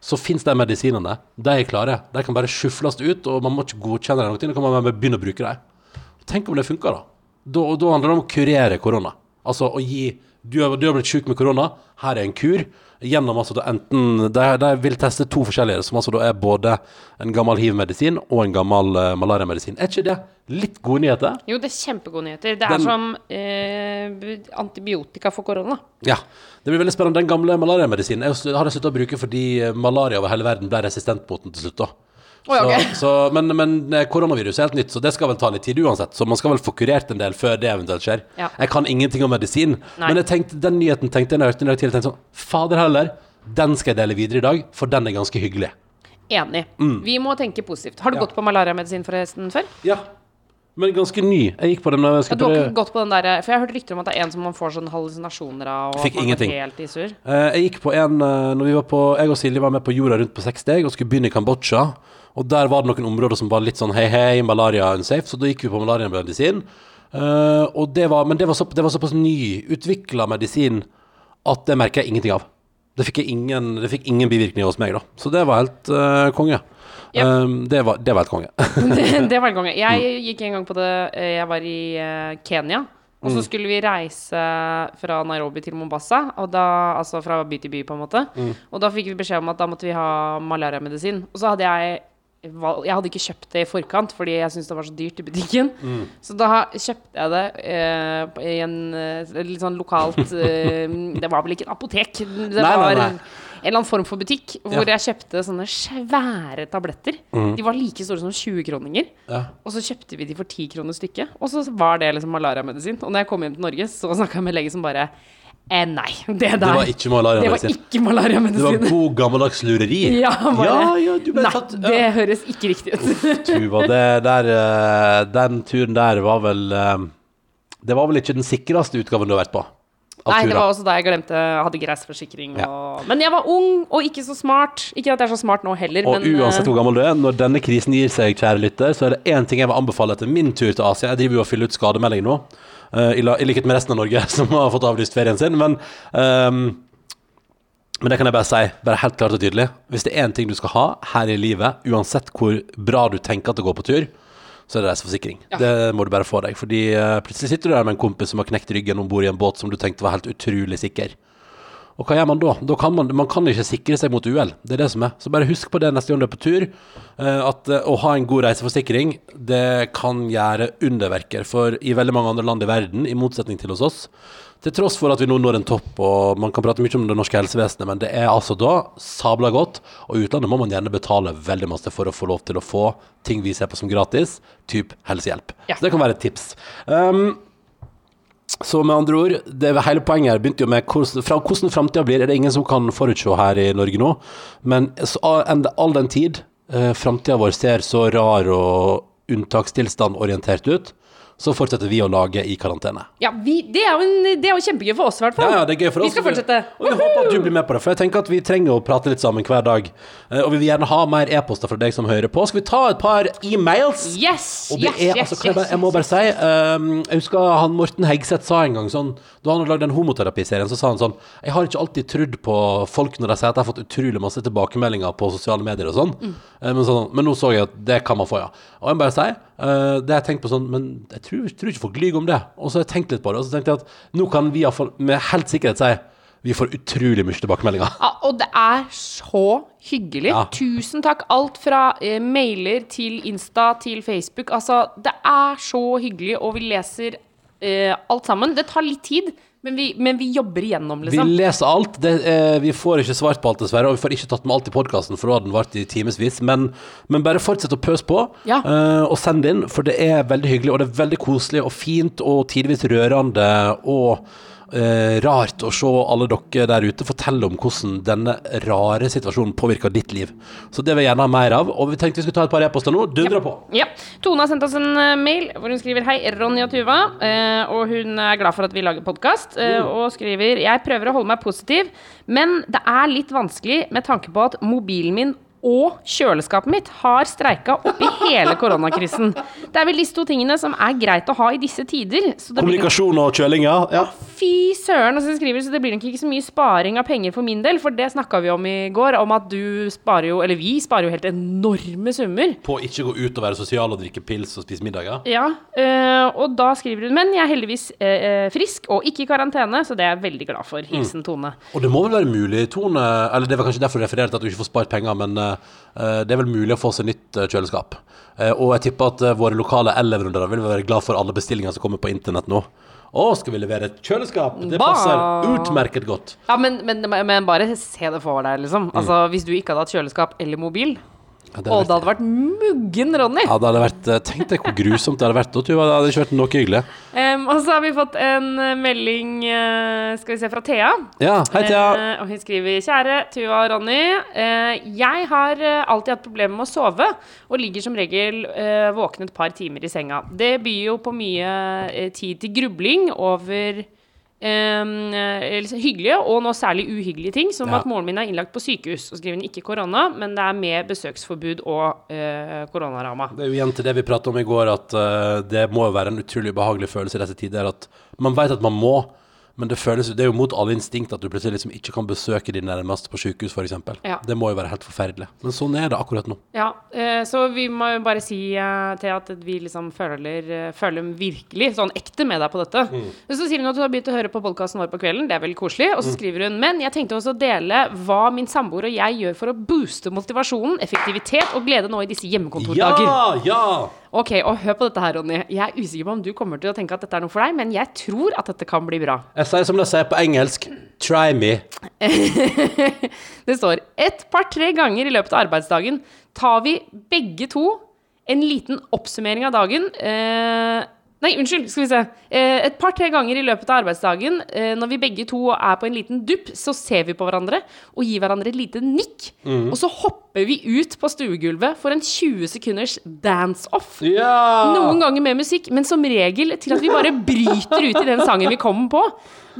så finnes de medisinene. De er klare. De kan bare skyfles ut, og man må ikke godkjenne dem. Da kan man bare begynne å bruke dem. Tenk om det funker, da. Da, da handler det om å kurere korona. Altså å gi Du du har blitt syk med korona, her er en kur. Gjennom altså da enten De, de vil teste to forskjellige, som altså da er både en gammel hiv-medisin og en gammel uh, malariamedisin. Er ikke det litt gode nyheter? Jo, det er kjempegode nyheter. Det er Den- som eh, antibiotika for korona. Ja. Det blir veldig spennende. Den gamle malariamedisinen har jeg sluttet å bruke fordi malaria over hele verden ble resistent mot den til slutt. da Oi, okay. så, så, men, men eh, koronavirus er helt nytt, så det skal vel ta litt tid uansett. Så man skal vel få kurert en del før det eventuelt skjer. Ja. Jeg kan ingenting om medisin, Nei. men tenkte, den nyheten tenkte jeg da jeg hørte den i dag tidlig. tenkte sånn, Fader heller, den skal jeg dele videre i dag, for den er ganske hyggelig. Enig. Vi må tenke positivt. Har du Mm. Ja. gått på malariamedisin forresten før? Ja, men ganske ny. Jeg gikk på den jeg Ja, du har ikke gått på den der For jeg har hørt rykter om at det er en som man får sånn hallusinasjoner av. Og Fikk ingenting. Helt i. Eh, Jeg gikk på en eh, Når vi var på Jeg og Silje var med på jorda rundt på seks steg og skulle begynne i Kambodsja. Og der var det noen områder som var litt sånn hei, hei, malaria unsafe. Så da gikk vi på malariamedisin. Uh, og det var, men det var, så, det var såpass nyutvikla medisin at det merker jeg ingenting av. Det fikk, ingen, det fikk ingen bivirkninger hos meg, da. Så det var helt uh, konge. Ja. Um, det, var, det var helt konge. det, var et konge. Jeg Mm. gikk en gang på det eh, Jeg var i eh, Kenya. Og Mm. så skulle vi reise fra Nairobi til Mombasa, da, altså fra by til by, på en måte. Mm. Og da fikk vi beskjed om at da måtte vi ha malariamedisin. Og så hadde jeg Jeg hadde ikke kjøpt det i forkant fordi jeg syntes det var så dyrt i butikken. Mm. Så da kjøpte jeg det eh, i en eh, litt sånn lokalt eh, Det var vel ikke et apotek. Det Nei, nei, nei. En eller annen form for butikk hvor Ja. jeg kjøpte sånne svære tabletter. De var like store som 20-kroninger. Ja. Og så kjøpte vi de for 10 kroner stykket. Og så var det liksom malariamedisin. Og når jeg kom hjem til Norge, så snakka jeg med lege som bare eh, Nei, det der Det var ikke det malariamedisin. ikke Det var god gammeldags lureri. Ja, ja, ja, du ble Nei, tatt det høres ikke riktig ut. Tuva, det der eh, Den turen der var vel eh, Det var vel ikke den sikreste utgaven du har vært på? Nei, det var også da jeg glemte Hadde greisforsikring. Ja. Og, men jeg var ung og ikke så smart. Ikke at jeg er så smart nå heller, Og men eh, uansett hvor gammel du er, når denne krisen gir seg, kjære lytter, så er det én ting jeg vil anbefale etter min tur til Asia. Jeg driver jo og fyller ut skademelding nå, uh, i, likhet med resten av Norge, som har fått avlyst ferien sin. Men, um, men det kan jeg bare si, bare helt klart og tydelig. Hvis det er én ting du skal ha her i livet, uansett hvor bra du tenker at det går på tur, så er det reiseforsikring. Ja. Det må du bare få deg. Fordi eh, plutselig sitter du der med en kompis som har knekt ryggen om bord i en båt som du tenkte var helt utrolig sikker. Og hva gjør man da? da kan man, man kan ikke sikre seg mot uhell. Det er det som er. Så bare husk på det neste gang du er på tur. eh, At eh, å ha en god reiseforsikring, det kan gjøre underverker. For i veldig mange andre land i verden, i motsetning til hos oss, til tross for at vi nå når en topp, og man kan prate mye om det norske helsevesenet, men det er altså da sabla godt. Og i utlandet må man gjerne betale veldig masse for å få lov til å få ting vi ser på som gratis, typ helsehjelp. Ja. Så det kan være et tips. Um, så med andre ord, det hele poenget her begynte jo med hvordan, fra, hvordan framtida blir, er det ingen som kan forutse her i Norge nå. Men så, all, den tid eh, framtida vår ser så rar og unntakstilstand-orientert ut, så fortsetter vi å lage i karantene. Ja, vi, det, er jo en, det er jo kjempegøy for oss, i hvert fall. Ja, ja, det er gøy for oss. Vi skal fortsette. Og vi håper at du blir med på det, for jeg tenker at vi trenger å prate litt sammen hver dag. Eh, Og vi vil gjerne ha mer e-poster fra deg som hører på. Skal vi ta et par e-mails? Yes! Og det yes, er, altså, yes, jeg, bare, jeg må bare si um, Jeg husker han Morten Hegseth sa en gang sånn Da han hadde lagd den homoterapiserien, så sa han sånn Jeg har ikke alltid trodd på folk når de sier at jeg har fått utrolig masse tilbakemeldinger på sosiale medier og sånn. Mm. Eh, men, sånn men nå så jeg at det kan man få, ja. Og jeg må bare si eh, Det har jeg tenkt på sånn Men jeg tror, tror ikke folk lyver om det. Og så har jeg tenkt litt på det, og så tenkte jeg at nå kan vi iallfall med helt sikkerhet si Vi får utrolig mye tilbakemeldinger. Ja, og det er så hyggelig. Ja. Tusen takk. Alt fra eh, mailer til Insta til Facebook. Altså, det er så hyggelig, og vi leser eh, alt sammen. Det tar litt tid, men vi, men vi jobber igjennom, liksom. Vi leser alt. Det, eh, vi får ikke svart på alt, dessverre. Og vi får ikke tatt med alt i podkasten, for da hadde den vart i timevis. Men, men bare fortsett å pøse på, Ja. eh, og send inn, for det er veldig hyggelig. Og det er veldig koselig og fint og tidvis rørende og eh, rart å se alle dere der ute fortelle om hvordan denne rare situasjonen påvirker ditt liv. Så det vil jeg gjerne ha mer av. Og vi tenkte vi skulle ta et par e-poster nå. Dundra på. Ja. Tone har sendt oss en eh, mail hvor hun skriver Hei, Ronny og Tuva. eh, og hun er glad for at vi lager podkast. og skriver Jeg prøver å holde meg positiv, men det er litt vanskelig med tanke på at mobilen min og kjøleskapet mitt har streika oppi hele koronakrisen. Det er vel disse to tingene som er greit å ha i disse tider. Så det blir Kommunikasjon og kjøling, ja. ja. Fy søren, og så skriver du, så det blir nok ikke så mye sparing av penger for min del, for det snakka vi om i går, om at du sparer jo, eller vi sparer jo helt enorme summer. På å ikke gå ut og være sosial og drikke pils og spise middager. Ja, øh, og da skriver hun Men jeg er heldigvis øh, frisk og ikke i karantene, så det er jeg veldig glad for. Hilsen Tone. Og det må vel være mulig, Tone Eller det var kanskje derfor du refererte at du ikke får spart penger, men det er vel mulig å få seg nytt eh, kjøleskap. Eh, og jeg tipper at eh, våre lokale el-leverandører vil være glad for alle bestillinger som kommer på internett nå. Å, skal vi levere et kjøleskap? Det passer utmerket godt. Ja, men, men, men bare se det for deg, liksom. Altså, Hvis du ikke hadde hatt kjøleskap eller mobil, Ja, det og det hadde vært muggen, Ronny. ja, det hadde vært eh, Tenk deg hvor grusomt det hadde vært. Det hadde ikke vært noe hyggelig. Um, og så har vi fått en eh, melding eh, Skal vi se, fra Thea. Ja, hei, Thea. Uh, og hun skriver Kjære Tuva og Ronny. Uh, jeg har alltid hatt problemer med å sove, og ligger som regel uh, våken et par timer i senga. Det byr jo på mye tid til grubling over Um, hyggelige og nå særlig uhyggelige ting, som Ja. at moren min er innlagt på sykehus. Og skriver hun ikke korona, men det er med besøksforbud og eh, koronarama. Det er jo igjen til det vi pratet om i går, at eh, det må jo være en utrolig ubehagelig følelse i disse tider. At man vet at man må, men det, føles, det er jo mot alle instinkt at du plutselig liksom ikke kan besøke de nærmeste på sykehus, f.eks. Ja. Det må jo være helt forferdelig. Men sånn er det akkurat nå. Ja, eh, så vi må jo bare si eh, til at vi liksom føler, eh, føler virkelig sånn ekte med deg på dette. Mm. Så sier hun at hun har begynt å høre på podkasten vår på kvelden, det er veldig koselig. Og så skriver hun men jeg tenkte også å dele hva min samboer og jeg gjør for å booste motivasjonen, effektivitet og glede nå i disse hjemmekontordager. Ja! Ja! Ok, og hør på dette her, Ronny. Jeg er usikker på om du kommer til å tenke at dette er noe for deg, men jeg tror at dette kan bli bra. Jeg sier som de sier på engelsk Try me. Det står et par-tre ganger i løpet av arbeidsdagen tar vi begge to en liten oppsummering av dagen. Eh, nei, unnskyld, skal vi se. Eh, et par-tre ganger i løpet av arbeidsdagen, eh, når vi begge to er på en liten dupp, så ser vi på hverandre og gir hverandre et lite nikk. Og så hopper vi ut på stuegulvet for en 20 sekunders dance-off. Ja! Noen ganger med musikk, men som regel til at vi bare bryter ut i den sangen vi kommer på.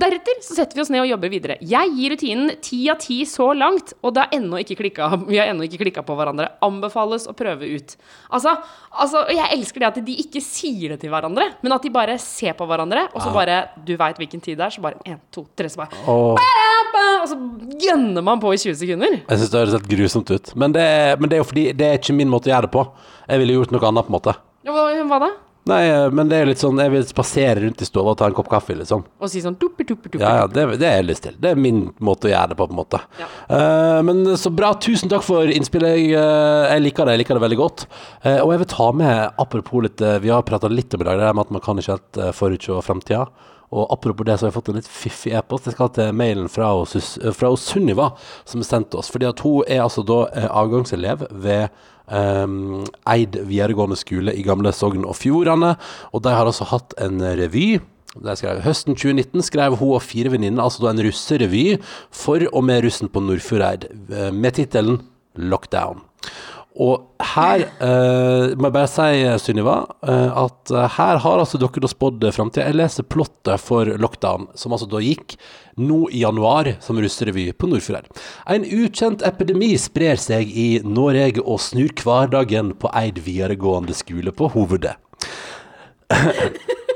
Deretter så setter vi oss ned og jobber videre. Jeg gir rutinen ti av ti så langt, og det har ennå ikke klikka. Vi har ennå ikke klikka på hverandre. Anbefales å prøve ut. Altså, altså, jeg elsker det at de ikke sier det til hverandre, men at de bare ser på hverandre, og så bare Du veit hvilken tid det er, så bare én, to, tre, så bare Åh. Og så gønner man på i 20 sekunder. Jeg syns det høres helt grusomt ut. Men det, er, men det er jo fordi det er ikke min måte å gjøre det på. Jeg ville gjort noe annet, på en måte. Hva, hva da? Nei, men det er litt sånn Jeg vil spasere rundt i stua og ta en kopp kaffe, liksom. Og si sånn dupper, dupper, dupper. Ja, ja, det, det er jeg lyst til. Det er min måte å gjøre det på, på en måte. Ja. Uh, men så bra. Tusen takk for innspillet. Jeg, uh, jeg liker det. Jeg liker det veldig godt. Uh, og jeg vil ta med, apropos litt eh, Vi har prata litt om i dag, det der med at man kan ikke helt forutse framtida. Og apropos det, så har jeg fått en litt fiffig e-post. Jeg skal til mailen fra, oss, eh, fra oss Sunniva, som sendte sendt oss. Fordi at hun er altså da eh, avgangselev ved ehm, Eid videregående skole i gamle Sogn og Fjordane. Og de har altså hatt en revy. Skrev, høsten 2019 skrev hun og fire venninner altså en russerevy for og med russen på Nordfjordeid, eh, med tittelen Lockdown. Og her eh, må jeg bare si, Sunniva, eh, at eh, her har altså dere da spådd framtida. Jeg leser plottet for Lockdown, som altså da gikk nå i januar som russerevy på Nordfjordeid. En ukjent epidemi sprer seg i Norge og snur hverdagen på Eid videregående skole på Hovedet.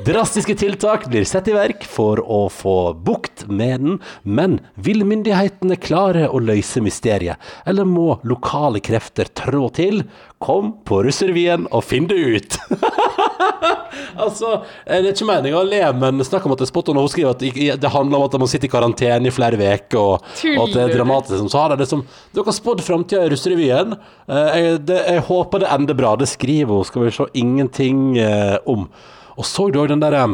Drastiske tiltak blir satt i verk for å få bukt med den, men vil myndighetene klare å løse mysteriet, eller må lokale krefter trå til? Kom på russerevyen og finn det ut! Altså, eh, det er ikke meningen å le, men snakk om at det er spot on. Hun skriver at det handler om at man sitter i karantene i flere uker, og, og at det er dramatisk. Så har de liksom Dere har spådd framtida i Russerevyen. Eh, Jeg, jeg håper det ender bra. Det skriver hun, skal vi se, ingenting eh, om. Og så du òg den derre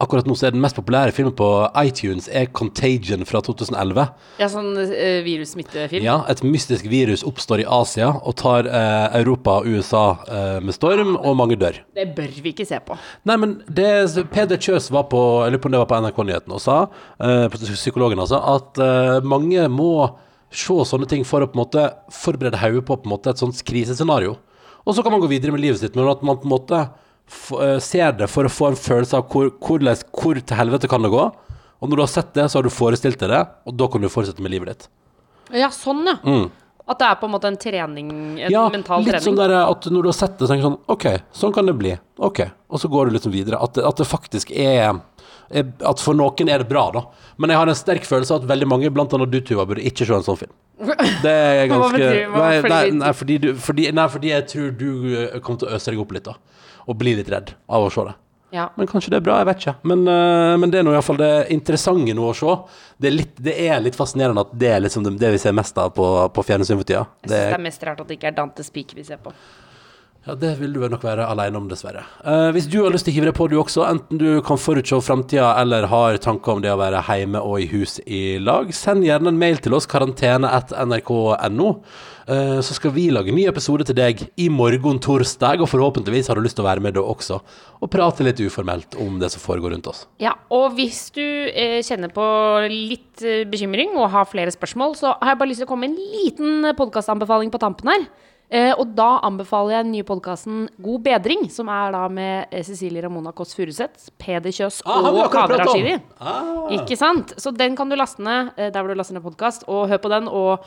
Akkurat nå så er den mest populære filmen på iTunes er Contagion fra 2011. Ja, sånn uh, virussmittefilm. Ja, Et mystisk virus oppstår i Asia og tar uh, Europa og USA uh, med storm, og mange dør. Det bør vi ikke se på. Nei, men det, Peder Kjøs var på Jeg lurer på om det var på NRK-nyheten og sa, psykologen altså, at mange må se sånne ting for å på en måte forberede hodet på, på en måte et sånt krisescenario. Og så kan man gå videre med livet sitt, men at man på en måte ser det for å få en følelse av hvor, hvor, hvor til helvete kan det gå. Og når du har sett det, så har du forestilt deg det, og da kan du fortsette med livet ditt. Ja, sånn, ja. At det er på en måte en trening, en Mm. Ja, mental litt trening. sånn der at når du har sett det, så tenker du sånn OK, sånn kan det bli. OK. Og så går du liksom videre. At det, at det faktisk er, At for noen er det bra, da. Men jeg har en sterk følelse av at veldig mange, blant annet du, Tuva, burde ikke se en sånn film. Det er Hva ganske betyr- hva- nei, fordi- nei, nei, fordi du, fordi, nei, fordi jeg tror du eh, kommer til å øse deg opp litt, da. Og bli litt redd av å se det. Ja. Men kanskje det er bra, jeg vet ikke. Men, uh, men det er nå iallfall det interessante nå å se. Det er litt, det er litt fascinerende at det er liksom det, det vi ser mest av på, på fjernsyn for tida. Jeg syns det er mest rart at det ikke er Dante Speak vi ser på. Ja, det vil du vel nok være alene om, dessverre. Eh, hvis du har lyst til å hive deg på, du også, enten du kan forutse framtida eller har tanker om det å være hjemme og i hus i lag, send gjerne en mail til oss, karantene.nrk.no. Eh, så skal vi lage ny episode til deg i morgen torsdag, og forhåpentligvis har du lyst til å være med da også, og prate litt uformelt om det som foregår rundt oss. Ja, og hvis du eh, kjenner på litt eh, bekymring og har flere spørsmål, så har jeg bare lyst til å komme med en liten podkastanbefaling på tampen her. Eh, og da anbefaler jeg den nye podkasten God bedring, som er da med eh, Cecilie Ramona Kåss Furuseth, Peder Kjøs Ah, og om? Rashidi. Ah. Ikke sant? Så den kan du laste ned der hvor du laster ned podkast, og hør på den. Og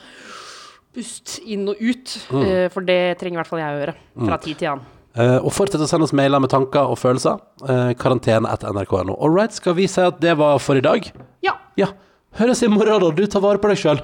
pust inn og ut, Mm. eh, for det trenger i hvert fall jeg å gjøre. Fra tid til annen. Uh, og fortsett å sende oss mailer med tanker og følelser. Uh, Karantene.nrk.no. All right, skal vi si at det var for i dag? Ja. Ja. Høres i morgen, da. Du tar vare på deg sjøl.